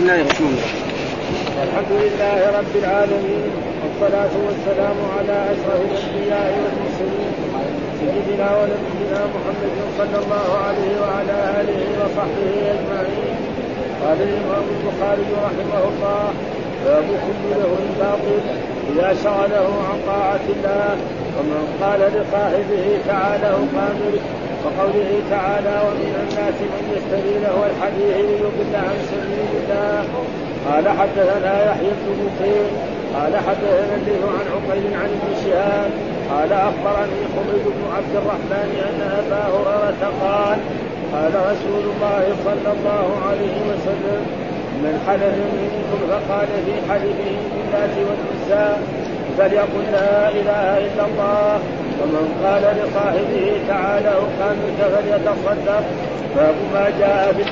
بسم الله الرحمن الرحيم. الحمد لله رب العالمين والصلاة والسلام على أشرف الأنبياء والمرسلين سيدنا ونبينا محمد صلى الله عليه وعلى آله وصحبه أجمعين. قال الإمام البخاري رحمه الله باب كل له الباطل إذا شغله عن طاعة الله ومن قال لصاحبه تعالى قامر وقوله تعالى ومن الناس من يشتري له الحديث ليضل عن سبيل الله. قال حدثنا يحيى بن بكير قال حدثنا الليل عن عقيل عن ابن شهاب. قال أخبرني حميد بن عبد الرحمن أن أبا هريرة قال قال رسول الله صلى الله عليه وسلم من حلف منكم فقال في حلفه بالله والعزى فليقل لا إله إلا الله ومن قال لصاحبه تعالى أقامك فليتصدق. باب ما جاء في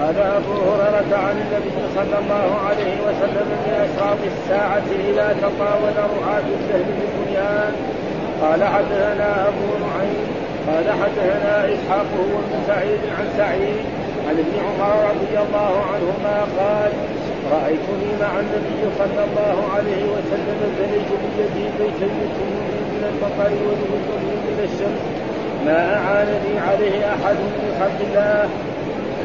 قال أبو هريرة عن النبي صلى الله عليه وسلم من أشراط الساعة إذا تطاول رعاة السهل بالبنيان قال حدثنا أبو نعيم. قال حدثنا إسحاق هو بن سعيد عن سعيد عن ابن عمر رضي الله عنهما قال رأيتني مع النبي صلى الله عليه وسلم فليس بيدي بيت من المطر والوجود من الشمس. ما أعانني عليه أحد من خلق الله.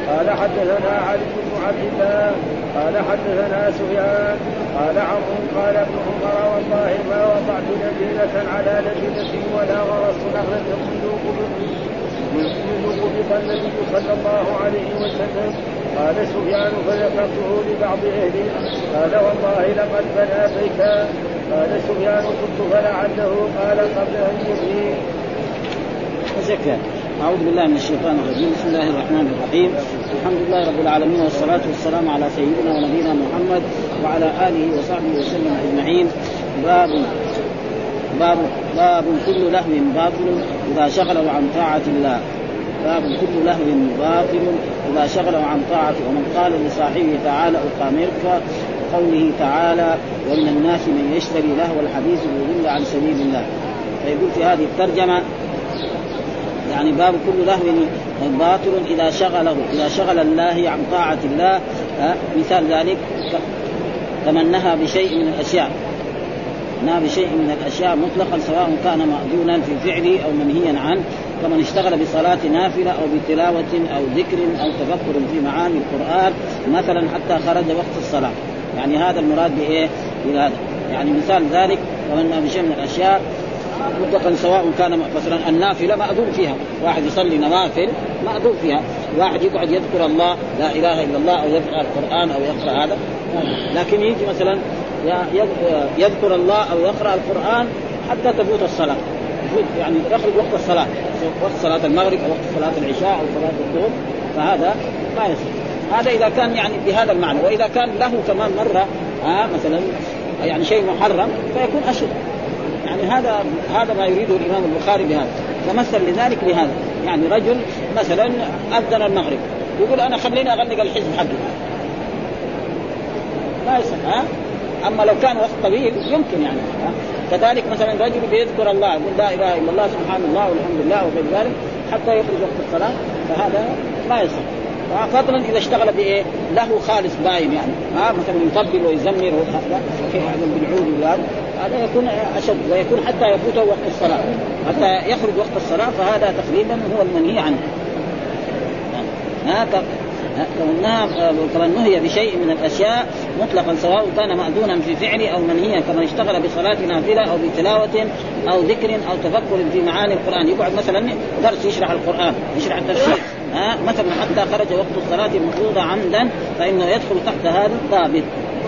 قال حدثنا علي بن عبد الله. قال حدثنا سفيان. قال عمرو. قال ابن عمر والله ما وضعت لبنة على لبنة ولا غرست نخلة منذ قبض النبي صلى الله عليه وسلم. قال سفيان فذكرته لبعض اهله قال والله لقد بنى بيتا قال سفيان قلت فلعله قال قبل أن يبني. أعوذ بالله من الشيطان الرجيم. بسم الله الرحمن الرحيم. الحمد لله رب العالمين والصلاة والسلام على سيدنا ونبينا محمد وعلى آله وصحبه وسلم أجمعين. باب باب باب كل لهو باطل إذا شغله عن طاعة الله. باب كل لهو باطل إذا شغله عن طاعته ومن قال لصاحبه تعالى أقامرك قوله تعالى ومن الناس من يشتري لهو الحديث ليضل عن سبيل الله. فيقول في هذه الترجمة يعني باب كل لهو باطل اذا شغله اذا شغل الله عن طاعة الله مثال ذلك كمن نهى بشيء من الأشياء. نهى بشيء من الأشياء مطلقا سواء كان مأذونا في فعله أو منهيا عنه. كمن اشتغل بصلاة نافلة أو بتلاوة أو ذكر أو تفكر في معاني القرآن مثلا حتى خرج وقت الصلاة. يعني هذا المراد بإيه؟ بهذا. يعني مثال ذلك ومن بشيء من الأشياء مطلقا سواء كان مثلا النافلة مأذون فيها، واحد يصلي نوافل مأذون فيها، واحد يقعد يذكر الله لا إله إلا الله أو يقرأ القرآن أو يقرأ هذا، لكن يجي مثلا يذكر الله أو يقرأ القرآن حتى تفوت الصلاة، يعني يخرج وقت الصلاة، وقت صلاة المغرب أو وقت صلاة العشاء أو صلاة الظهر، فهذا ما يصح. هذا إذا كان يعني بهذا المعنى وإذا كان له كمان مرة آه مثلا يعني شيء محرم فيكون أشد. يعني هذا هذا ما يريده الإمام البخاري بهذا. فمثل لذلك بهذا. يعني رجل مثلا أذن المغرب يقول أنا خليني أغلق الحزب حقي. ما يصح ها أما لو كان وقت طويل يمكن يعني ها؟ كذلك مثلا رجل بيذكر الله يقول لا إله إلا الله سبحان الله والحمد لله وغير ذلك حتى يخرج وقت الصلاة فهذا ما يصح. فضلا إذا اشتغل بإيه؟ له خالص باين يعني. ها مثلا يطبل ويزمر بالعود وهذا هذا يكون أشد ويكون حتى يفوته وقت الصلاة. حتى يخرج وقت الصلاة فهذا تقريبا هو المنهي عنه. ها كمن كمن نهي بشيء من الأشياء مطلقا سواء كان ماذونا في فعله أو منهيا كمن اشتغل بصلاة نافلة أو بتلاوة أو ذكر أو تفكر في معاني القرآن. يقعد مثلا درس يشرح القرآن يشرح التفسير ها مثلا حتى خرج وقت الصلاة المفروضه عمدا فإنه يدخل تحت هذا الضابط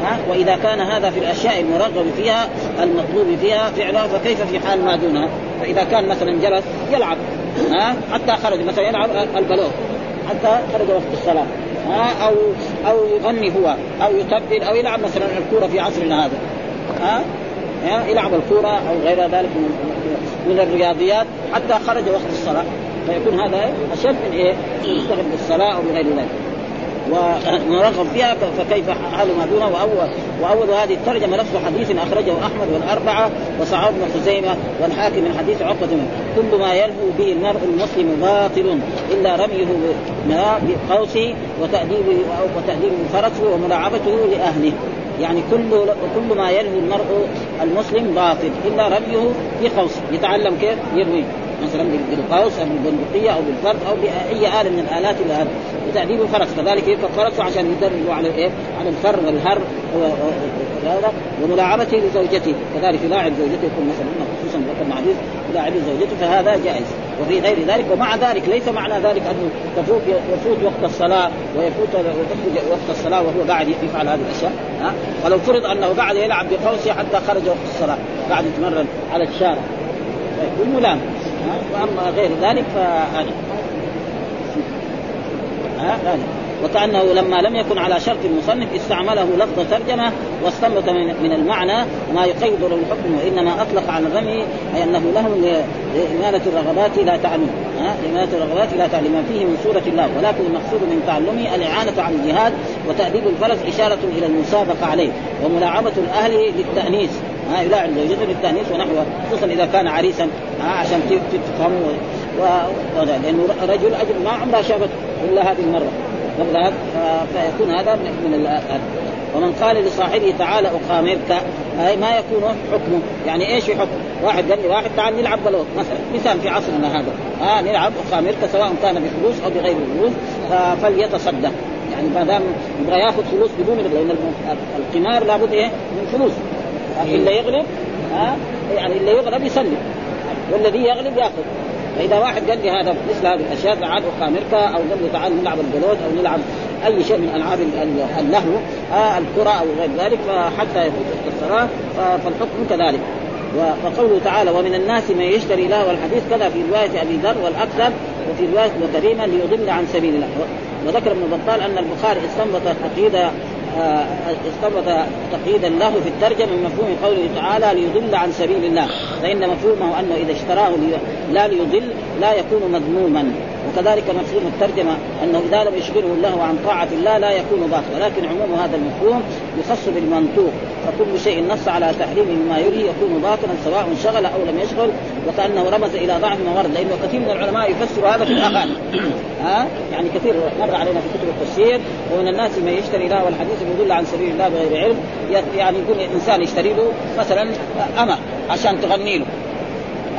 ها. وإذا كان هذا في الأشياء المرغب فيها المطلوب فيها فعلها فكيف في حال ما دونها فإذا كان مثلا جلس يلعب ها. حتى خرج مثلا يلعب البلوغ حتى خرج وقت الصلاة. ها أو أو يغني هو أو يتبل أو يلعب مثلا الكورة في عصرنا هذا. ها؟ يلعب الكورة أو غير ذلك من من الرياضيات حتى خرج وقت الصلاة. فيكون هذا أشد من إيه؟ يشتغل بالصلاه أو بغير ذلك. ونرغب فيها فكيف حال ما دونه؟ واول وأول هذه الترجمة نفس حديث أخرجه أحمد والأربعة وصعب بن خزيمة والحاكم من حديث عقبة كل ما يلهو به المرء المسلم باطل إلا رميه بقوسه وتأديبه وتأديب فرسه وملاعبته لأهله. يعني كل كل ما يلهو المرء المسلم باطل إلا رميه بقوسه يتعلم كيف؟ يروي. مثلا بالقوس أو بالبندقية أو بالفرد أو بأي آلة من الآلات هذا وتأديب الفرس. كذلك يركب فرسه عشان يدربوا على الايه؟ على الفر والهر وملاعبته لزوجته. كذلك يلاعب زوجته يكون مثلا خصوصا رقم معدود يلاعب زوجته فهذا جائز. وفي غير ذلك ومع ذلك ليس معنى ذلك أنه تفوت يفوت وقت الصلاة ويفوت وقت الصلاة وهو قاعد يفعل هذه الأشياء. ها؟ فلو فرض أنه قاعد يلعب بقوسه حتى خرج وقت الصلاة قاعد يتمرن على الشارع. يكون ملام وأما غير ذلك فهذا. هذا وكأنه لما لم يكن على شرط المصنف استعمله لفظ ترجمة واستنبط من المعنى ما يقيد له الحكم وإنما أطلق على الرمي أي أنه له لإمالة الرغبات لا تعلم لإمالة الرغبات لا تعلم فيه من سورة الله ولكن المقصود من تعلمه الإعانة على الجهاد وتأديب الفرس إشارة إلى المسابقة عليه وملاعبة الأهل للتأنيس ها؟ يلاعب زوجته للتأنيس ونحوه خصوصا إذا كان عريسا ها؟ عشان تفهموا و... لأنه رجل أجل ما عمرها شافت إلا هذه المرة. قبل فيكون هذا من هذا ومن قال لصاحبه تعالى اقامرك ما يكون حكمه. يعني إيش حكم واحد قال لي واحد تعال نلعب بلوت مثلا مثال في عصرنا هذا. آه نلعب اقامرك سواء كان بفلوس أو بغير فلوس فليتصدق. يعني ما دام يبغى يأخذ فلوس بدون لأن القمار لابد إيه؟ من فلوس. اللي يغلب ها آه يعني اللي يغلب يسلم. والذي يغلب يأخذ. فاذا واحد قال لي هذا مثل هذه الأشياء تعال أقامرك أو قال لي تعال نلعب البلوت أو نلعب أي شيء من ألعاب اللهو آه الكرة أو غير ذلك فحتى يفوت الصلاة فالحكم كذلك. وقوله تعالى ومن الناس من يشتري له الحديث كذا في رواية أبي ذر والأكثر وفي رواية ابن ليضل عن سبيل الله. وذكر ابن بطال أن البخاري استنبط تقييد آه، استنبط تقييدا له في الترجمة من مفهوم قوله تعالى ليضل عن سبيل الله. فإن مفهومه أنه إذا اشتراه لا ليضل لا يكون مذموما. وكذلك مفهوم الترجمة أنه إذا لم يشغله الله عن طاعة الله لا يكون باطل ولكن عموم هذا المفهوم يخص بالمنطوق فكل شيء نص على تحريمه مما يلهي يكون باطلا سواء شغل أو لم يشغل وكأنه رمز إلى ضعف ما ورد لأنه كثير من العلماء يفسر هذا في الاغاني ها؟ يعني كثير مر علينا في كتب التفسير ومن الناس من يشتري له والحديث يدل عن سبيل الله بغير علم يعني يقول إنسان يشتري له مثلا امه عشان تغني له.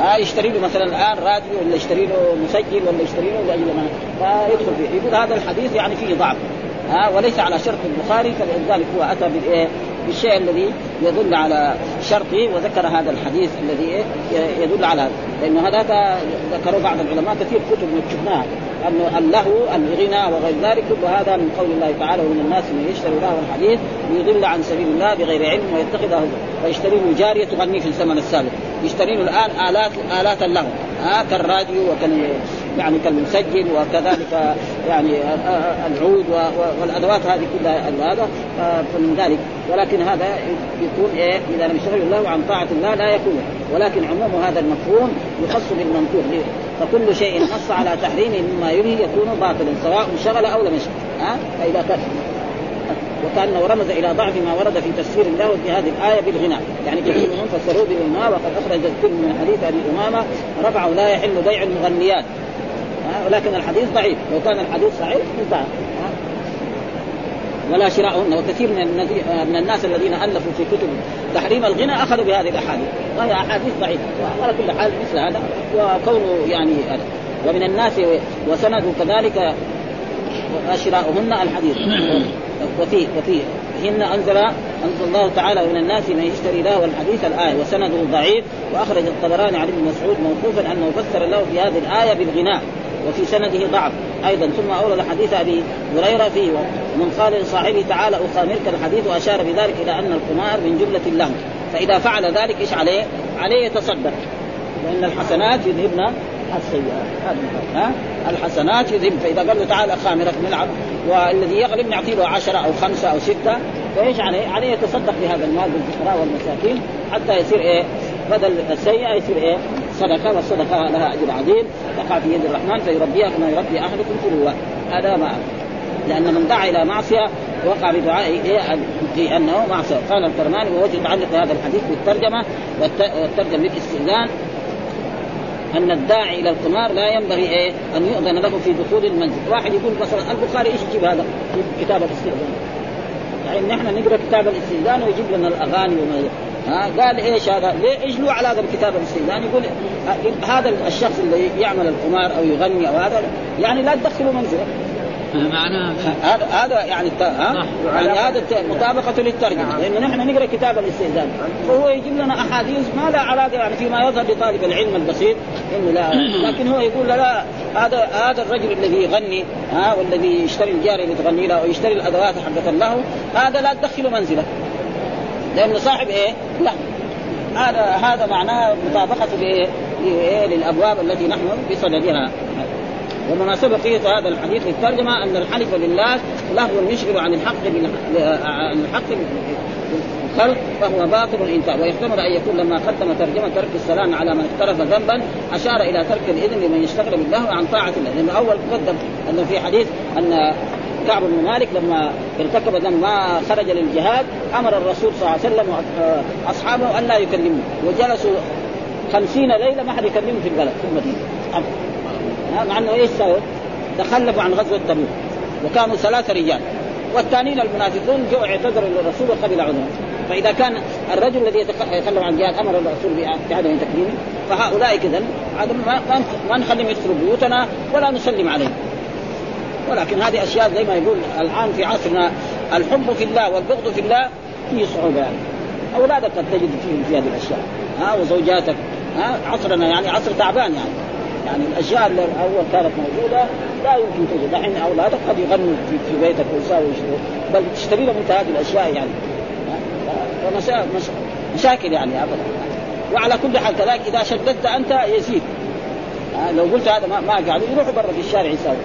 ها؟ يشتري له مثلا الآن راديو ولا يشتري له مسجل ولا يشتري له لاجل ما فيدخل فيه. يقول هذا الحديث يعني فيه ضعف. ها وليس على شرط البخاري فلذلك هو أتى بالايه بالشيء الذي يدل على شرطه وذكر هذا الحديث الذي إيه يدل على هذا. لأنه هذا ذكروا بعض العلماء كثير كتب شفناها انه اللهو الغنى وغير ذلك. كل هذا من قول الله تعالى ومن الناس من يشتري له الحديث ليضل عن سبيل الله بغير علم ويتخذه ويشتري له جارية تغني في الزمن السابق. يشتري له الآن الات آلات اللهو ها كالراديو وكال يعني كالمسجل وكذلك يعني العود والأدوات هذه كلها هذا فمن ذلك. ولكن هذا يكون إيه؟ إذا لم يشغل الله عن طاعة الله لا يكون. ولكن عموم هذا المفهوم يخص بالمنطوق فكل شيء نص على تحريمه مما يلهي يكون باطلا سواء شغل أو لم يشغل. ها؟ فإذا كان وكأنه رمز إلى ضعف ما ورد في تفسير الله في هذه الآية بالغناء، يعني كثير منهم فسروه بالغناء وقد أخرج الكل من حديث أبي أمامة رفعه لا يحل بيع المغنيات. ولكن الحديث ضعيف، لو كان الحديث صحيح انتهى. ولا شراؤهن وكثير من من الناس الذين ألفوا في كتب تحريم الغنى أخذوا بهذه الأحاديث. وهي أحاديث ضعيفة. وعلى كل حال مثل هذا. وكونه يعني ومن الناس وسند كذلك شراؤهن الحديث. وفي وفي هن انزل أنزل الله تعالى من الناس من يشتري له الحديث الآية. وسنده ضعيف. وأخرج الطبراني عن ابن مسعود موقوفا أنه فسر له في هذه الآية بالغناء. وفي سنده ضعف أيضا ثم أورد حديث أبي هريرة فيه من قال لصاحبه تعالى اقامرك الحديث وأشار بذلك إلى أن القمار من جملة اللهو فإذا فعل ذلك إيش عليه؟ عليه يتصدق لأن الحسنات يذهبن السيئات ها الحسنات يذهب فإذا قال له تعال خامرك نلعب والذي يغلب نعطي له عشرة أو خمسة أو ستة فإيش عليه؟ عليه يتصدق بهذا المال بالفقراء والمساكين حتى يصير إيه؟ بدل السيئة يصير إيه؟ صدقة والصدقة لها أجر عظيم. تقع في يد الرحمن فيربيها كما يربي أحدكم فلوة هذا ما لأن من دعا إلى معصية وقع بدعائه في أنه معصية. قال الكرماني ووجه تعلق هذا الحديث بالترجمة والترجمة بالاستئذان. أن الداعي إلى القمار لا ينبغي إيه؟ أن يؤذن له في دخول المنزل، واحد يقول مثلا البخاري إيش يجيب هذا؟ في كتاب الاستئذان؟ يعني نحن نقرأ كتاب الاستئذان ويجيب لنا الأغاني وما ها قال إيش هذا؟ ليه إيش له علاقه بكتاب الاستئذان؟ يقول هذا الشخص اللي يعمل القمار أو يغني أو هذا يعني لا تدخله منزله هذا هذا يعني. ها؟ يعني هذا مطابقة للترجمة لأنه نحن نقرأ كتاب الاستئذان فهو يجيب لنا أحاديث ما لها علاقة يعني فيما يظهر لطالب العلم البسيط إنه لا لكن هو يقول لا, لا هذا هذا الرجل الذي يغني ها والذي يشتري الجارية اللي تغني له ويشتري الأدوات حقة له هذا لا تدخله منزله لأنه صاحب إيه؟ لا هذا هذا معناه مطابقة لإيه؟ للأبواب التي نحن بصددها ومناسبة فيه هذا الحديث للترجمة أن الحلف لله لهو يشغل عن الحق عن الحق الخلق فهو باطل الانتهاء ويحتمل أن يكون لما قدم ترجمة ترك السلام على من اقترف ذنبا أشار إلى ترك الإذن لمن يشتغل بالله عن طاعة الله. لأنه اول قدم انه في حديث أن كعب بن مالك لما ارتكب ذنب ما خرج للجهاد أمر الرسول صلى الله عليه وسلم أصحابه أن لا يكلموا وجلسوا خمسين ليلة ما حد يكلمهم في البلد في المدينة. مع انه إيش سووا؟ تخلفوا عن غزوة تبوك. وكانوا ثلاثة رجال. والثانيين المنافقون جاءوا اعتذروا للرسول وقبل عذرهم فإذا كان الرجل الذي يتخلف عن الجهاد أمر الرسول بعدم تكريمه فهؤلاء كذا ما نخليهم يدخلوا بيوتنا ولا نسلم عليهم. ولكن هذه أشياء زي ما يقول الآن في عصرنا الحب في الله والبغض في الله فيه صعوبة. يعني أولادك قد تجد فيهم في هذه الأشياء. ها وزوجاتك. ها عصرنا يعني عصر تعبان يعني. يعني الأشياء اللي أول كانت موجودة لا يمكن توجد الحين أولادك قد يغنوا في, في بيتك ويساوي بل تشتري لهم أنت هذه الأشياء يعني. مشاكل يعني ابدا. وعلى كل حال كذلك إذا شددت أنت يزيد. لو قلت هذا ما, قاعد يروحوا برا في الشارع يساوي.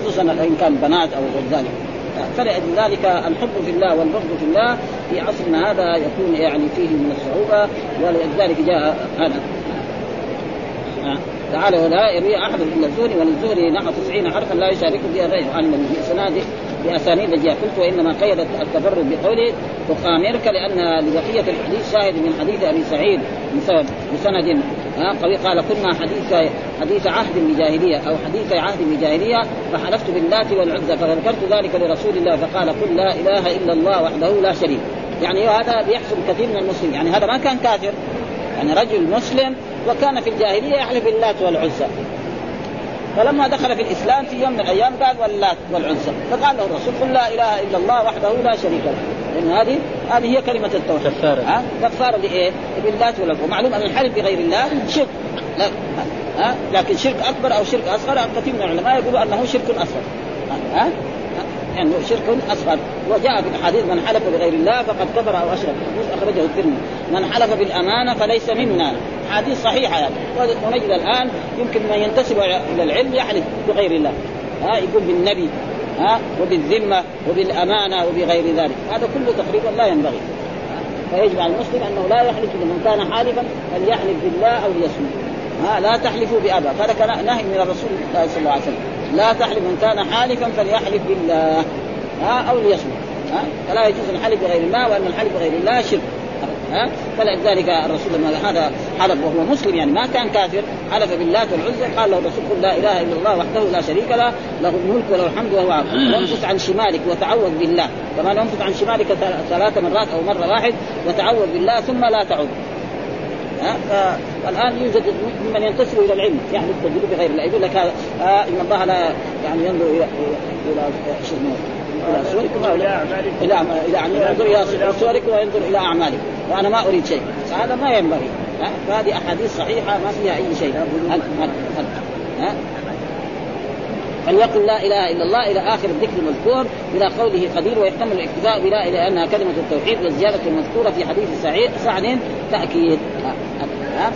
خصوصا إن كان بنات أو غير ذلك. فلأجل ذلك الحب في الله والبغض في الله في عصرنا هذا يكون يعني فيه من الصعوبة ولذلك جاء هذا. تعالى ولا يروي أحد الا الزهري وللزهري نحو 90 حرفا لا يشارك فيها غيره عن باسناده بأسانيد جاء قلت وإنما قيد التفرد بقوله تخامرك لأن لبقية الحديث شاهد من حديث أبي سعيد بسند قوي. قال كنا حديث حديث عهد بجاهلية أو حديث عهد بجاهلية فحلفت باللات والعزى فذكرت ذلك لرسول الله فقال قل لا إله إلا الله وحده لا شريك. يعني هذا بيحصل كثير من المسلمين. يعني هذا ما كان كافر. يعني رجل مسلم وكان في الجاهلية يحلف باللات والعزى. فلما دخل في الإسلام في يوم من الأيام قال واللات والعزى. فقال له الرسول قل لا إله إلا الله وحده لا شريك له. لأن هذه هذه هي كلمة التوحيد. كفارة. ها؟ كفارة لإيه؟ باللات والعزى ومعلوم أن الحلف بغير الله شرك. لا ها؟ لكن شرك أكبر أو شرك أصغر كثير من العلماء يقولوا أنه شرك أصغر. ها؟ يعني شرك أصغر. وجاء في الاحاديث من حلف بغير الله فقد كفر أو أشرك. أخرجه الترمذي. من حلف بالأمانة فليس منا. حديث صحيحه يعني ونجد الآن يمكن من ينتسب إلى العلم يحلف بغير الله. ها يقول بالنبي ها وبالذمة وبالأمانة وبغير ذلك. هذا كله تقريبا لا ينبغي. فيجب على المسلم أنه لا يحلف من كان حالفا فليحلف بالله أو ليصمت. ها لا تحلفوا بأبا. هذا نهي من الرسول صلى الله عليه وسلم. لا تحلف من كان حالفا فليحلف بالله. ها؟ أو ليصمت. ها؟ فلا يجوز الحلف بغير الله وأن الحلف بغير الله شرك. ها؟ فلذلك الرسول لما هذا حلف وهو مسلم يعني ما كان كافر حلف بالله والعزى قال له الرسول قل لا إله إلا الله وحده لا شريك له له الملك وله الحمد وهو عبد. وانفس عن شمالك وتعوذ بالله. كمان انفس عن شمالك ثلاث مرات أو مرة واحد وتعوذ بالله ثم لا تعود. ها؟ فالآن يوجد ممن ينتسب إلى العلم. يعني التجربه بغير الله يقول لك آه إن الله لا يعني ينظر إلى إلى إلى صوركم إلى اعمالكم إلى إلى ينظر إلى صوركم وينظر إلى اعمالكم وأنا ما أريد شيء. فهذا ما ينبغي. فهذه أحاديث صحيحة ما فيها أي شيء. هل هل هل ها؟ فليقل لا إله إلا الله إلى آخر الذكر المذكور إلى قوله قدير ويحتمل الاكتفاء بلا إلى أنها كلمة التوحيد والزيادة المذكورة في حديث سعد تأكيد.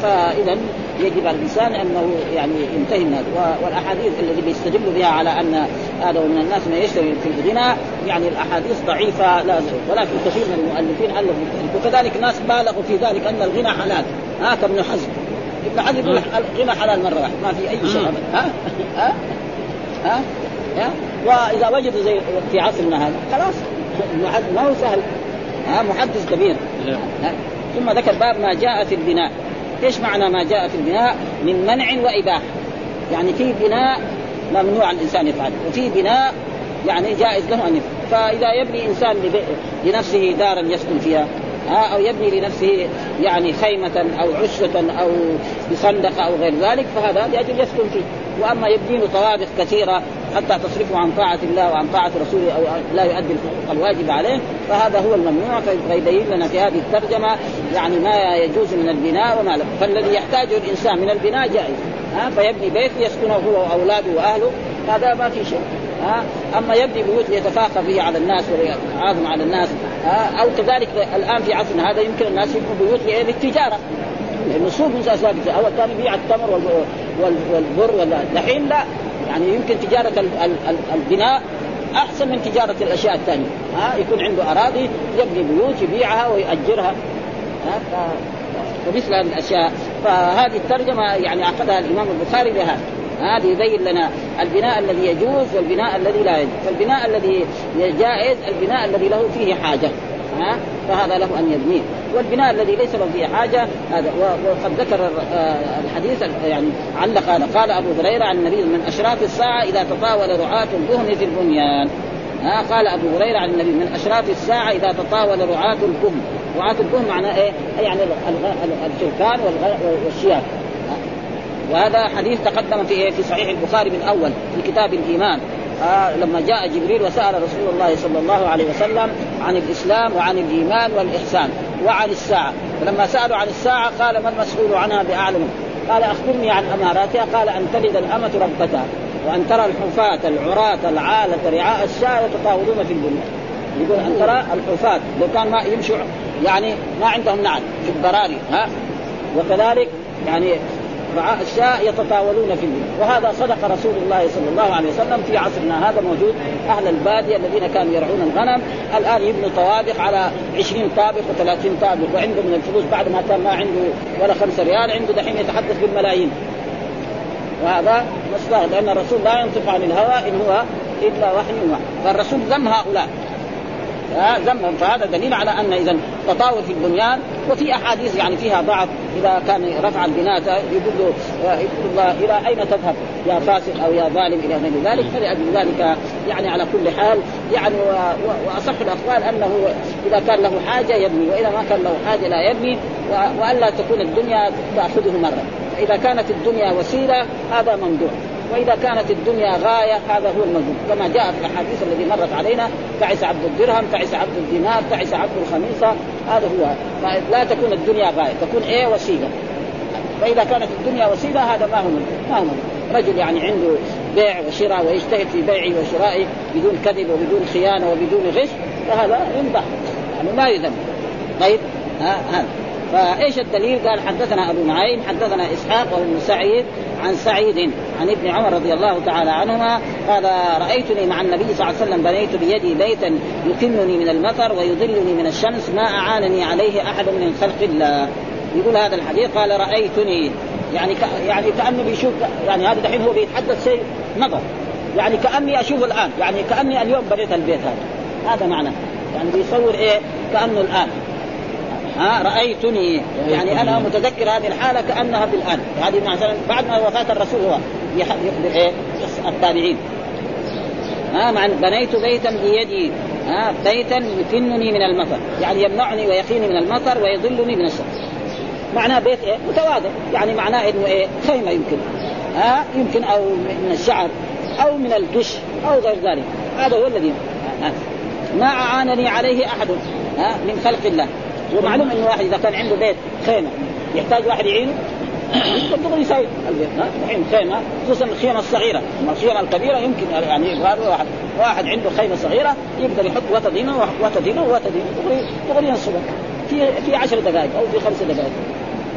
فإذا يجب على الإنسان أنه يعني ينتهي من هذا. والأحاديث الذي بيستدل بها على أن هذا من الناس من يشتري في الغنى يعني الأحاديث ضعيفة لا ولكن كثير من المؤلفين الفوا وكذلك ناس بالغوا في ذلك أن الغنى حلال. ها كابن حزم. ابن حزم يقول الغنى حلال مرة واحدة. ما في أي شيء. ها؟ ها؟ ها؟ وإذا وجدوا زي في عصرنا هذا خلاص. ما هو سهل. ها محدث كبير. ها. ثم ذكر باب ما جاء في البناء. إيش معنى ما جاء في البناء؟ من منع واباحه يعني في بناء ممنوع الإنسان يفعل وفي بناء يعني جائز له أن يفعل. فإذا يبني إنسان لنفسه دارا يسكن فيها ها أو يبني لنفسه يعني خيمة أو عشه أو بصندقه أو غير ذلك فهذا لاجل يسكن فيه. وأما يبني له طوابق كثيرة حتى تصرفه عن طاعة الله وعن طاعة رسوله أو لا يؤدي الحقوق الواجبه عليه فهذا هو الممنوع. فيبين لنا في هذه الترجمة يعني ما يجوز من البناء وما لا. فالذي يحتاجه الإنسان من البناء جائز. ها فيبني بيت يسكنه هو وأولاده وأهله هذا ما في شيء ها أما يبني بيوت ليتفاخر به على الناس ويعاظم على الناس ها أو كذلك الآن في عصرنا هذا يمكن الناس يبنوا بيوت للتجاره لأنه سوق من اسواق اول كان يبيع التمر والبر ولا دحين لا. يعني يمكن تجارة البناء أحسن من تجارة الأشياء الثانية. ها يكون عنده أراضي يبني بيوت يبيعها ويؤجرها ها ومثل هذه الأشياء. فهذه الترجمة يعني عقدها الإمام البخاري بهذا هذه يبين لنا البناء الذي يجوز والبناء الذي لا يجوز. فالبناء الذي جائز البناء الذي له فيه حاجة. ها؟ فهذا له أن يبنيه. والبناء الذي ليس له فيه حاجة هذا وقد ذكر آه، الحديث يعني علق هذا. قال أبو هريرة عن النبي من أشراط الساعة إذا تطاول رعاة الدهن في البنيان. ها؟ قال أبو هريرة عن النبي من أشراط الساعة إذا تطاول رعاة الدهن رعاة الدهن معناه إيه؟ يعني التركان والشياب وهذا حديث تقدم في في صحيح البخاري من أول في كتاب الإيمان. آه لما جاء جبريل وسأل رسول الله صلى الله عليه وسلم عن الإسلام وعن الإيمان والإحسان وعن الساعة. فلما سألوا عن الساعة قال ما المسؤول عنها بأعلم؟ قال أخبرني عن أماراتها. قال أن تلد الأمة ربتها وأن ترى الحفاة العراة العالة رعاء الشاة يتطاولون في الدنيا يقول أن ترى الحفاة. لو كان ما يمشوا يعني ما عندهم نعل في البراري ها؟ وكذلك يعني رعاء الشاء يتطاولون في الليل وهذا صدق رسول الله صلى الله عليه وسلم في عصرنا. هذا موجود أهل البادية الذين كانوا يرعون الغنم. الآن يبنوا طوابق على 20 طابق و30 طابق. وعنده من الفلوس بعد ما كان ما عنده ولا خمسة ريال عنده دحين يتحدث بالملايين. وهذا مصدر لأن الرسول لا ينطق عن الهوى إن هو إلا وحي يوحى فالرسول ذم هؤلاء. ذمهم. فهذا دليل على أن اذا تطاول في البنيان وفي أحاديث يعني فيها ضعف. إذا كان رفع البناء يقول له يقول الله إلى أين تذهب؟ يا فاسق أو يا ظالم إلى غير ذلك. فلأجل ذلك يعني على كل حال يعني وأصح الأقوال أنه إذا كان له حاجة يبني وإذا ما كان له حاجة لا يبني وألا تكون الدنيا تأخذه مرة. فاذا كانت الدنيا وسيلة هذا ممدوح وإذا كانت الدنيا غاية هذا هو المذموم كما جاء في الأحاديث الذي مرت علينا تعس عبد الدرهم تعس عبد الدينار تعس عبد الخميصة هذا هو. لا تكون الدنيا غاية تكون إيه؟ وسيلة. فإذا كانت الدنيا وسيلة هذا ما هو ما هو رجل يعني عنده بيع وشراء ويجتهد في بيعه وشرائه بدون كذب وبدون خيانة وبدون غش فهذا يمدح يعني ما يذم طيب؟ ها هذا. فإيش الدليل؟ قال حدثنا أبو نعيم حدثنا إسحاق وابن سعيد عن سعيد عن ابن عمر رضي الله تعالى عنهما قال رأيتني مع النبي صلى الله عليه وسلم بنيت بيدي بيتا يكنني من المطر ويظلني من الشمس ما أعانني عليه أحد من خلق الله. يقول هذا الحديث قال رأيتني. يعني ك... يعني كانه بيشوف يعني هذا دحين هو بيتحدث شيء نظر. يعني كأني أشوفه الآن يعني كأني اليوم بنيت البيت هذا. هذا معنى. يعني بيصور إيه؟ كأنه الآن. ها رأيتني. يعني أنا متذكر هذه الحالة كأنها بالآن. هذه مثلا بعد ما وفاة الرسول هو يخبر إيه؟ التابعين. ها مع بنيت بيتا بيدي. ها بيتا يكنني من المطر. يعني يمنعني ويقيني من المطر ويظلني من الشمس معناه بيت إيه؟ متواضع. يعني معناه إنه إيه؟ خيمة يمكن. ها يمكن أو من الشعر أو من القش أو غير ذلك. هذا هو الذي ما أعانني عليه أحد ها من خلق الله. ومعلوم إنه واحد إذا كان عنده بيت خيمة يحتاج واحد يعينه دغري يسوي البيت. الحين خيمة خصوصا الخيمة الصغيرة. اما الخيمة الكبيرة يمكن يعني واحد واحد عنده خيمة صغيرة يقدر يحط وتد هنا وتد هنا وتد هنا دغري دغري ينصبها في في 10 دقائق أو في خمس دقائق.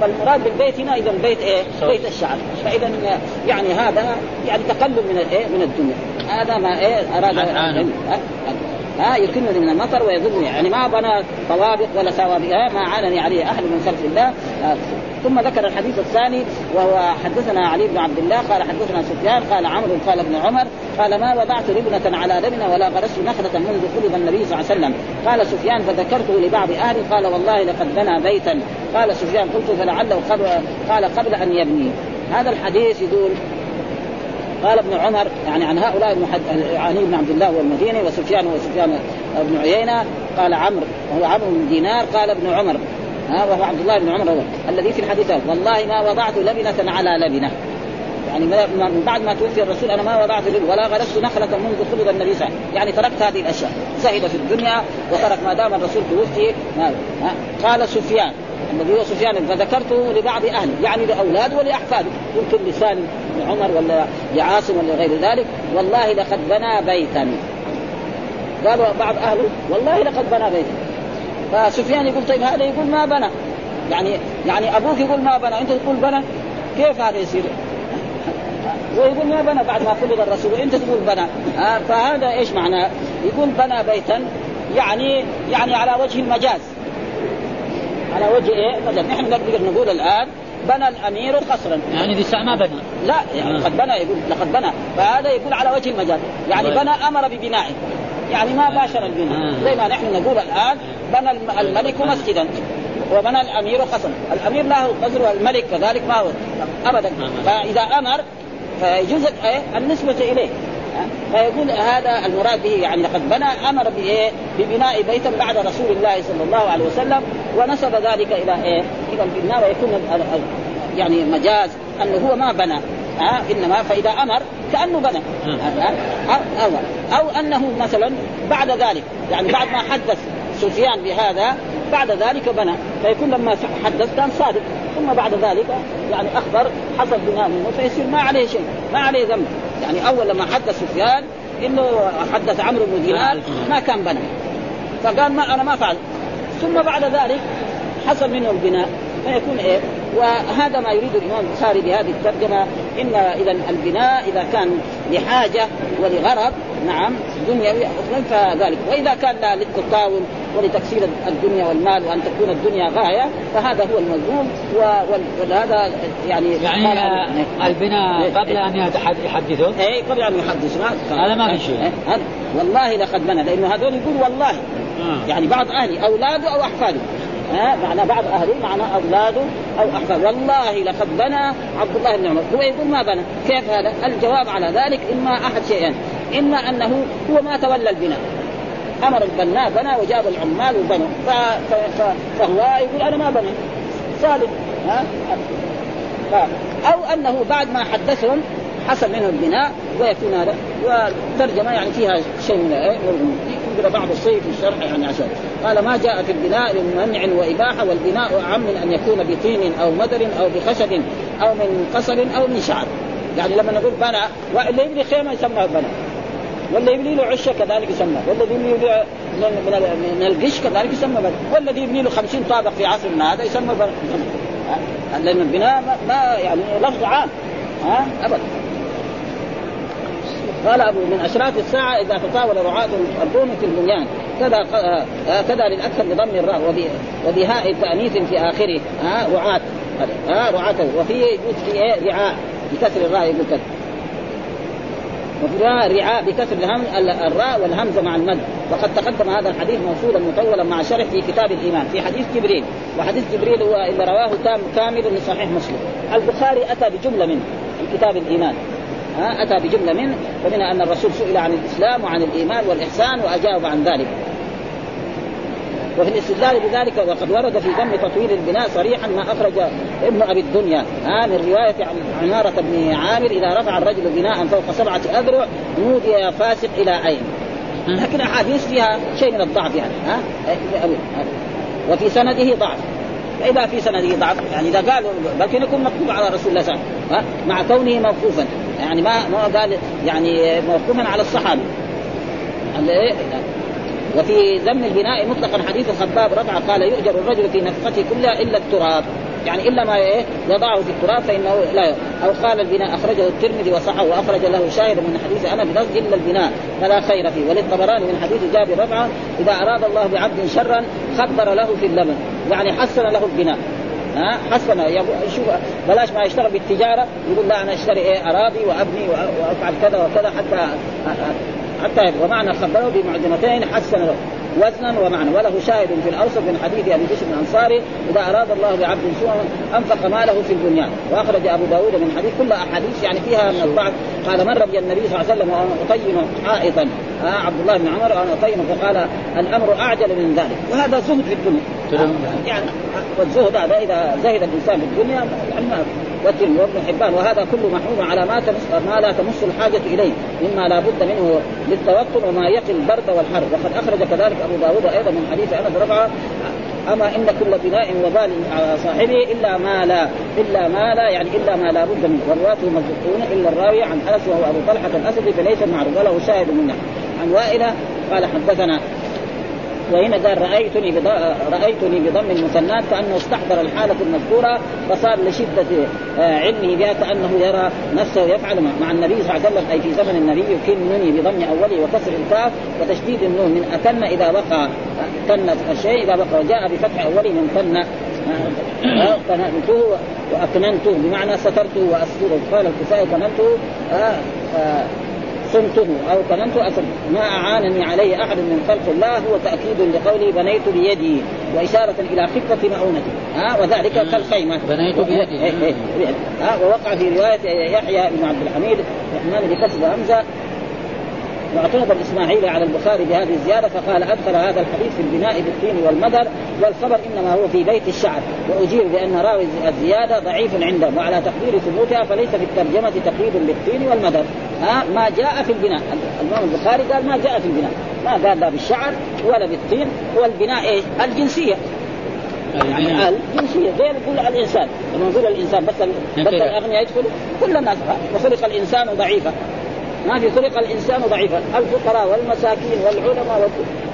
فالمراد بالبيت هنا اذا بيت إيه؟ بيت الشعر. فاذا يعني هذا يعني تقلل من الايه؟ من الدنيا. هذا ما إيه؟ أراد ها يكنني من المطر ويذلني يعني ما بنى طوابق ولا سوابق ما عانني عليه أحد من خلق الله. ثم ذكر الحديث الثاني وهو حدثنا علي بن عبد الله قال حدثنا سفيان قال عمرو قال ابن عمر قال ما وضعت لبنة على لبنة ولا غرست نخلة منذ قلب النبي صلى الله عليه وسلم. قال سفيان فذكرته لبعض أهلي قال والله لقد بنى بيتا. قال سفيان قلت فلعله قبل قال قبل أن يبني. هذا الحديث يقول قال ابن عمر يعني عن هؤلاء المحد... علي بن عبد الله والمديني وسفيان وسفيان بن عيينة قال عمرو وهو عمرو بن دينار قال ابن عمر ها وهو عبد الله بن عمر هو الذي في الحديث والله ما وضعت لبنة على لبنة. يعني من بعد ما توفي الرسول أنا ما وضعت ولا غرست نخلة منذ قبض النبي صلى الله عليه وسلم. يعني تركت هذه الأشياء زهد في الدنيا وترك ما دام الرسول توفي قال سفيان الذي هو سفيان فذكرته لبعض أهله يعني لأولاده ولأحفاده. يمكن لسان عمر ولا لعاصم ولا غير ذلك والله لقد بنى بيتا قالوا بعض اهله والله لقد بنى بيتا فسفيان يقول طيب هذا يقول ما بنى يعني يعني أبوك يقول ما بنى أنت تقول بنى كيف هذا يصير؟ ويقول ما بنى بعد ما قبض الرسول وانت تقول بنى فهذا إيش معناه؟ يقول بنى بيتا يعني يعني على وجه المجاز على وجه إيه؟ مجاز نحن نقدر نقول الآن بنى الأمير قصرا. يعني لسه ما بنى لا يعني قد بنى يقول لقد بنى. فهذا يقول على وجه المجاز يعني بنى أمر ببنائه. يعني ما باشر البناء. زي ما نحن نقول الآن بنى الملك مسجدا. وبنى الأمير قصرا. الأمير له قصر والملك كذلك ما هو. ابدا. فإذا أمر فيجوز النسبة إليه. فيقول هذا المراد به يعني لقد بنى أمر بايه؟ ببناء بيتا بعد رسول الله صلى الله عليه وسلم ونسب ذلك إلى إيه؟ إلى البناء ويكون يعني مجاز أنه هو ما بنى ها إنما فإذا أمر كأنه بنى أو, أو أنه مثلا بعد ذلك يعني بعد ما حدث سفيان بهذا بعد ذلك بنى فيكون لما حدث كان صادق ثم بعد ذلك يعني أخبر حصل بناء منه فيصير ما عليه شيء ما عليه ذنب يعني أول لما حدث سفيان إنه حدث عمرو بن دينار ما كان بنى فقال ما أنا ما فعل. ثم بعد ذلك حصل منه البناء. فيكون إيه؟ وهذا ما يريد الإمام البخاري بهذه الترجمة إن اذا البناء إذا كان لحاجة ولغرض نعم دنيوي فذلك. وإذا كان للتطاول ولتكسير الدنيا والمال وأن تكون الدنيا غاية فهذا هو المذموم وهذا يعني يعني البناء قبل أن يحدثوا اي قبل أن يحدثوا هذا ما في شيء. والله لقد بنى لأنه هذول يقول والله. آه. يعني بعض أهلي أولاده أو أحفاده. ها معنى بعض اهله معنى أولاده أو أحفاده. والله لقد بنى عبد الله بن عمر. هو يقول ما بنى؟ كيف هذا؟ الجواب على ذلك إما أحد شيئين. إما أنه هو ما تولى البناء. أمر البناء بنى وجاب العمال وبنوا. فهو يقول أنا ما بنى صالح. ها؟ أو أنه بعد ما حدثهم حصل منه البناء ويكون هذا والترجمة يعني فيها شيء من يقرا بعض الشيء في الشرح يعني عشان. قال ما جاء في البناء من منع وإباحة والبناء اعم من أن يكون بطين أو مدر أو بخشب أو من قصر أو من شعر. يعني لما نقول بنى واللي يبني خيمة يسمى بنى. ولا يبني له عشه كذلك يسمى. ولا يبني له من, القش كذلك يسمى بنى والذي يبني له 50 طابق في عصرنا هذا يسمى بنى لأن البناء ما يعني لفظ عام. ها؟ ابدا قال ابو من أشراط الساعة إذا تطاول رعاة القوم في البنيان. كذا آه، كذا للأكثر بضم الراء وبهاء تأنيث في آخره. ها؟ رعاة. ها؟ رعاة. وفي يجوز في إيه؟ رعاء. بكسر الراء يقول كذا. وفي رعاء بكسر الهم الراء والهمزه مع المد. وقد تقدم هذا الحديث موصولا مطولا مع شرح في كتاب الإيمان في حديث جبريل. وحديث جبريل هو اللي رواه تام كامل من صحيح مسلم. البخاري أتى بجملة منه في كتاب الإيمان. أتى بجملة منه ومنها أن الرسول سئل عن الإسلام وعن الإيمان والإحسان وأجاب عن ذلك. وفي الاستدلال بذلك وقد ورد في ذم تطويل البناء صريحا ما أخرج ابن أبي الدنيا. ها من رواية عن عمارة بن عامر إذا رفع الرجل بناء فوق سبعة أذرع نودي يا فاسق إلى عين. لكن أحاديث فيها شيء من الضعف يعني ها؟ وفي سنده ضعف. فإذا في سنده ضعف يعني إذا قالوا بل يكون مكتوب على رسول الله صلى الله عليه وسلم مع كونه موقوفا. يعني ما ما قال يعني موقوفا على الصحابي وفي ذم البناء مطلقا حديث الخباب رفع قال يؤجر الرجل في نفقته كلها إلا التراب. يعني إلا ما إيه؟ يضعه في التراب فإنه لا أو قال البناء أخرجه الترمذي وصحه وأخرج له شاهد من حديث أنا بلفظ الا البناء. فلا خير فيه. وللطبراني من حديث جابر رفعه إذا أراد الله بعبد شرا خبر له في اللبن. يعني حسن له البناء. ها؟ حسن. شوف بلاش ما يشتغل بالتجارة. يقول لا أنا أشتري إيه؟ أراضي وأبني وأفعل كذا وكذا حتى حتى ومعنى خبره بمعجمتين حسن له وزنا ومعنى. وله شاهد في الأوسط من حديث أبي بشر الأنصاري إذا أراد الله بعبد سوءا أنفق ماله في البنيان وأخرج أبو داود من حديث كل أحاديث يعني فيها من البعض قال مر بي النبي صلى الله عليه وسلم وأنا أطين حائطا آه عبد الله بن عمر وأنا أطين. فقال الأمر أعجل من ذلك. وهذا زهد في الدنيا. يعني والزهد هذا إذا زهد الإنسان في الدنيا يعني والترمذي وابن حبان وهذا كله محمول على ما تمس ما لا تمس الحاجة إليه مما لا بد منه للتوطن وما يقي البرد والحر. وقد أخرج كذلك أبو داود أيضا من حديث أنس رفع أما إن كل بناء وبال على صاحبه إلا ما لا إلا ما لا يعني إلا ما لا بد منه. ورواته مصدوقون إلا الراوي عن أنس وهو أبو طلحة الأسدي فليس معروف وله شاهد منه. عن وائلة قال حدثنا وهنا قال رأيتني. رأيتني بضم المثنات كانه استحضر الحالة المذكورة فصار لشدة علمه بها كأنه يرى نفسه يفعل مع النبي صلى الله عليه وسلم أي في زمن النبي يكنني بضم اوله وكسر الكاف وتشديد النون من أتن إذا وقع تن الشيء إذا وقع وجاء بفتح اوله من تن قننته وأكننته بمعنى سترته وأستره قال الكسائي كننته صمته أو كننت أسر ما أعانني عليه أحد من خلق الله هو تأكيد لقوله بنيت بيدي وإشارة إلى خفة مؤونتي. ها وذلك كالخيمة. بنيت بيدي. إيه إيه ها ووقع في رواية يحيى بن عبد الحميد الرحمن بكسر همزه واعترض الاسماعيلي على البخاري بهذه الزيادة فقال أدخل هذا الحديث في البناء بالطين والمدر والخبر إنما هو في بيت الشعر. واجيب بأن راوي الزيادة ضعيف عنده وعلى تقدير ثبوتها فليس في الترجمة تقييد بالطين والمدر. ها ما جاء في البناء. الإمام البخاري قال ما جاء في البناء. ما قال لا بالشعر ولا بالطين والبناء إيش؟ الجنسية. يعني ال جنسيه زي كل الإنسان. لما نقول الإنسان بس بس الأغنياء يدخلوا كل الناس وخلق الإنسان ضعيفا ما في خلق الإنسان ضعيفا. الفقراء والمساكين والعلماء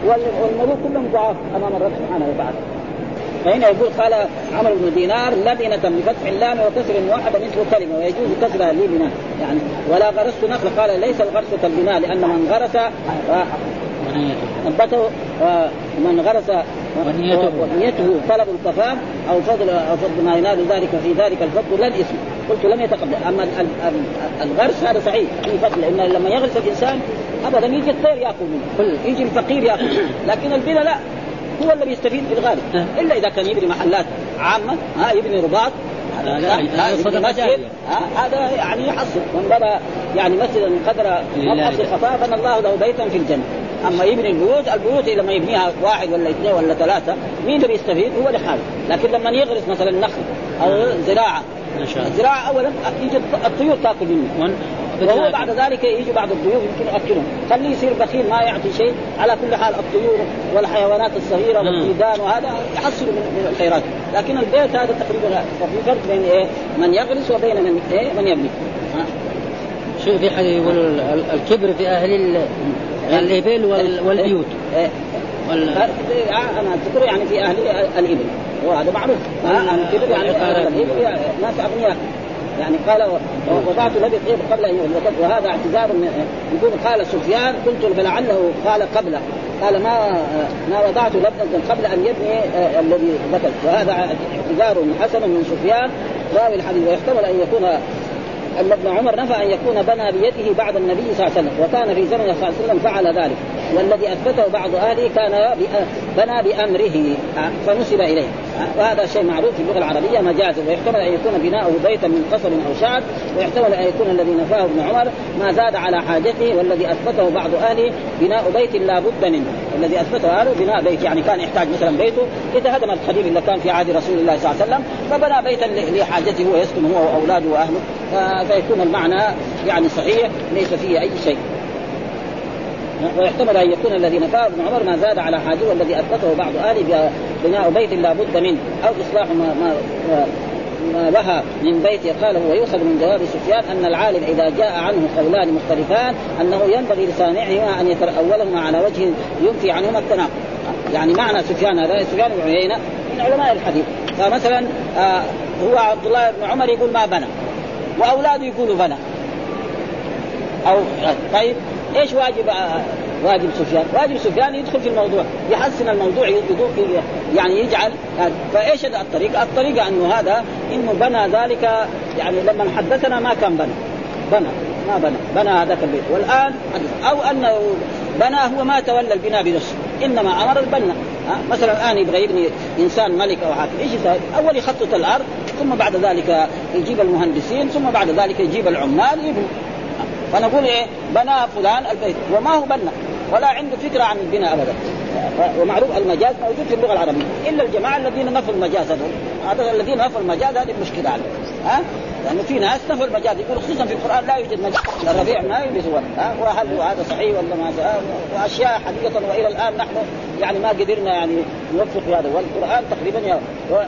والملوك كلهم ضعاف أمام الرب سبحانه وتعالى. فهنا يقول قال عمرو بن دينار لبنة بفتح اللام وكسر واحدة مثل كلمة ويجوز كسرها لبنة يعني ولا غرست نخل. قال ليس الغرس كالبناء لأن من غرس نبته من غرس ونيته. ونيته طلب الكفاف أو فضل أو فضل ما ينال ذلك في ذلك الفضل لا الاسم قلت لم يتقبل. أما الغرس هذا صحيح في فضل لأن لما يغرس الإنسان ابدا يجي الطير يأكل منه. يجي الفقير يأكل منه. لكن البنا لا. هو اللي بيستفيد في الغالب. إلا إذا كان يبني محلات عامة ها يبني رباط. هذا يعني يحصل من بنى يعني مسجدا قدر مبحث الخطا بنى الله له بيتا في الجنة. أما يبني البيوت البيوت لما يبنيها واحد ولا اثنين ولا ثلاثة مين اللي بيستفيد؟ هو لحاله. لكن لما يغرس مثلا نخل أو زراعة الزراعة اولا يجي الطيور تأكل منه. وهو بعد ذلك يجي بعض الضيوف يمكن يأكلهم. خليه يصير بخيل ما يعطي شيء. على كل حال الطيور والحيوانات الصغيرة والديدان وهذا يحصل من الخيرات. لكن البيت هذا تقريبا ففي فرق بين إيه؟ من يغرس وبين من إيه؟ من يبني شوف في حد يقول الكبر في أهل الابل والبيوت. إيه؟ وال... أنا اذكر يعني في أهل الإبل. وهذا معروف. الكبر يعني أهل الإبل ناس أغنياء. يعني قال وضعت لبث إيه قبل أن يغلق وهذا اعتذار يقول قال سفيان قلت فلعله قال قبل قال ما ما وضعت لبنة قبل أن يبني الذي ذكر وهذا اعتذار حسن من سفيان راوي الحديث. ويحتمل أن يكون أن ابن عمر نفى أن يكون بنى بيده بعد النبي صلى الله عليه وسلم. وكان في زمن صلى الله عليه وسلم فعل ذلك. والذي أثبته بعض أهله كان بنى بأمره. فنسب إليه. وهذا شيء معروف في اللغة العربية مجازا ويحتمل أن يكون بناؤه بيتا من قصب أو شعر ويحتمل أن يكون الذي نفاه ابن عمر ما زاد على حاجته والذي أثبته بعض أهله بناء بيت لا بد منه. الذي أثبته أهله بناء بيت يعني كان يحتاج مثلا بيته اذا هدم القديم اللي كان في عهد رسول الله صلى الله عليه وسلم فبنى بيتا لحاجته ويسكن هو وأولاده وأهله. فيكون المعنى يعني صحيح ليس فيه أي شيء. ويحتمل أن يكون الذي نفاه ابن عمر ما زاد على حاجة والذي أثبته بعض أهله بناء بيت لا بد منه أو إصلاح ما ما ما بها من بيت قال هو يؤخذ من جواب سفيان أن العالم إذا جاء عنه قولان مختلفان أنه ينبغي لصانعهما أن يتاولهما على وجه ينفي عنهما التناقض. يعني معنى سفيان هذا سفيان بن عيينة من علماء الحديث. فمثلا آه هو عبد الله بن عمر يقول ما بنى وأولاده يقولوا بنى. أو طيب إيش واجب واجب سفيان. واجب سفيان يدخل في الموضوع يحسن الموضوع يعني يجعل فإيش الطريقة؟ الطريقة أنه هذا إنه بنى ذلك يعني لما حدثنا ما كان بنى. بنى ما بنى. بنى هذاك البيت. والآن أو انه بنى هو ما تولى البناء بنفسه. إنما أمر البنا مثلا الآن يبغى يبني إنسان ملك أو حاكم إيش يسوي؟ أول يخطط الأرض ثم بعد ذلك يجيب المهندسين ثم بعد ذلك يجيب العمال يبني فنقول إيه؟ بنى فلان البيت. وما هو بنى؟ ولا عنده فكرة عن البناء ابدا. ومعروف المجاز موجود في اللغة العربية. إلا الجماعة الذين نفوا المجاز هذول. هذول الذين نفوا المجاز هذه المشكلة عليهم. ها؟ لأنه في ناس نفوا المجاز. يقول خصوصا في القرآن لا يوجد مجاز. الربيع ما يلبس ها؟ وهل هذا صحيح ولا ما وأشياء حقيقه وإلى الآن نحن يعني ما قدرنا يعني نوفق هذا. والقرآن تقريبا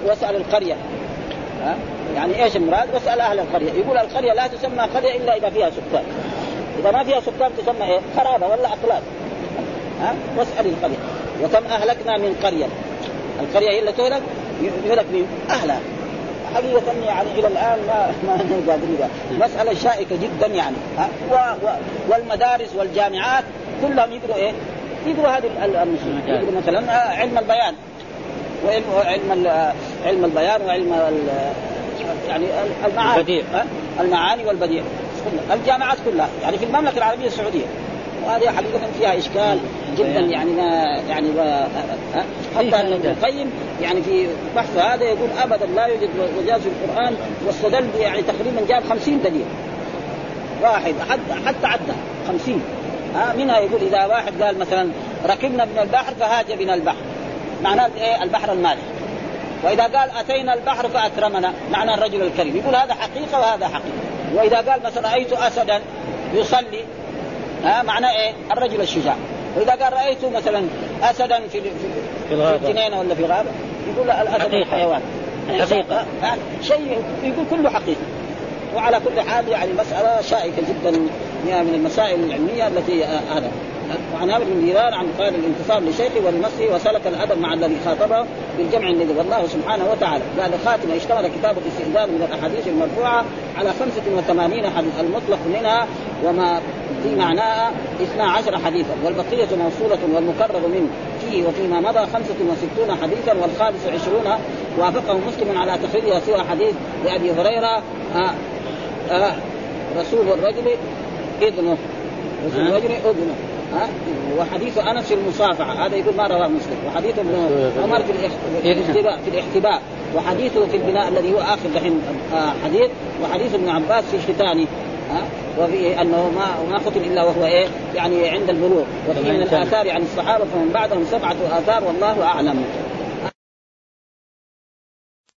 واسأل القرية. ها؟ يعني إيش المراد؟ واسأل أهل القرية. يقول القرية لا تسمى قرية إلا إذا فيها سكان. إذا ما فيها سكان تسمى إيه؟ خرابة ولا أقلام. ها؟ واسأل القرية. وكم أهلكنا من قرية. القرية هي اللي تهلك؟ يهلك من أهلها. حقيقة يعني إلى الآن ما ما قادرين. مسألة شائكة جدا يعني. ها؟ و و والمدارس والجامعات كلهم يقروا إيه؟ يقروا هذه المسلمين. يقروا مثلا علم البيان. وعلم علم علم البيان وعلم يعني المعاني. المعاني والبديع. الجامعات كلها. يعني في المملكة العربية السعودية. وهذه حقيقة فيها إشكال جدا يعني ما يعني حتى ابن القيم يعني في بحث هذا يقول ابدا لا يوجد مجاز في القرآن واستدل يعني تقريبا جاب خمسين دليل. واحد حتى حتى عدى خمسين. ها منها يقول إذا واحد قال مثلا ركبنا من البحر فهاج بنا البحر. معناه إيه؟ البحر المالح. وإذا قال أتينا البحر فأكرمنا معنى الرجل الكريم. يقول هذا حقيقة وهذا حقيقة. وإذا قال مثلا رايت اسدا؟ يصلي. ها معناه إيه؟ الرجل الشجاع. وإذا قال رأيت مثلا اسدا في في, في, في جنينه ولا في غابه يقول الأسد حيوان حقيقة. شيء يقول كله حقيقة. وعلى كل حال يعني مسألة شائكة جدا من المسائل العلمية التي هذا. وعن عامر بن دينار عن قال الانتصاب لشيخه ولنفسه وسلك الأدب مع الذي خاطبه بالجمع الذي والله سبحانه وتعالى. قال خاتمه اشتمل كتاب الاستئذان من الأحاديث المرفوعة على 85 حديث المطلق منها وما في معناها 12 حديثا والبقية موصولة والمكرر منه. فيه وفيما مضى 65 حديثا والخامس عشرون وافقه مسلم على تخريجها سوى حديث لأبي هريرة آه آه رسول الرجل إذنه. رسول الرجل إذنه. ها وحديث أنس في المصافحة. هذا يقول ما رواه مسلم. وحديث ابن عمر في الاحتباء في الاحتباء. وحديثه في البناء الذي هو آخر دحين حديث. وحديث ابن عباس في الختان ها؟ وفي أنه ما ما ختم إلا وهو إيه؟ يعني عند البلوغ. وفي من الآثار عن الصحابة فمن بعدهم سبعة آثار والله أعلم.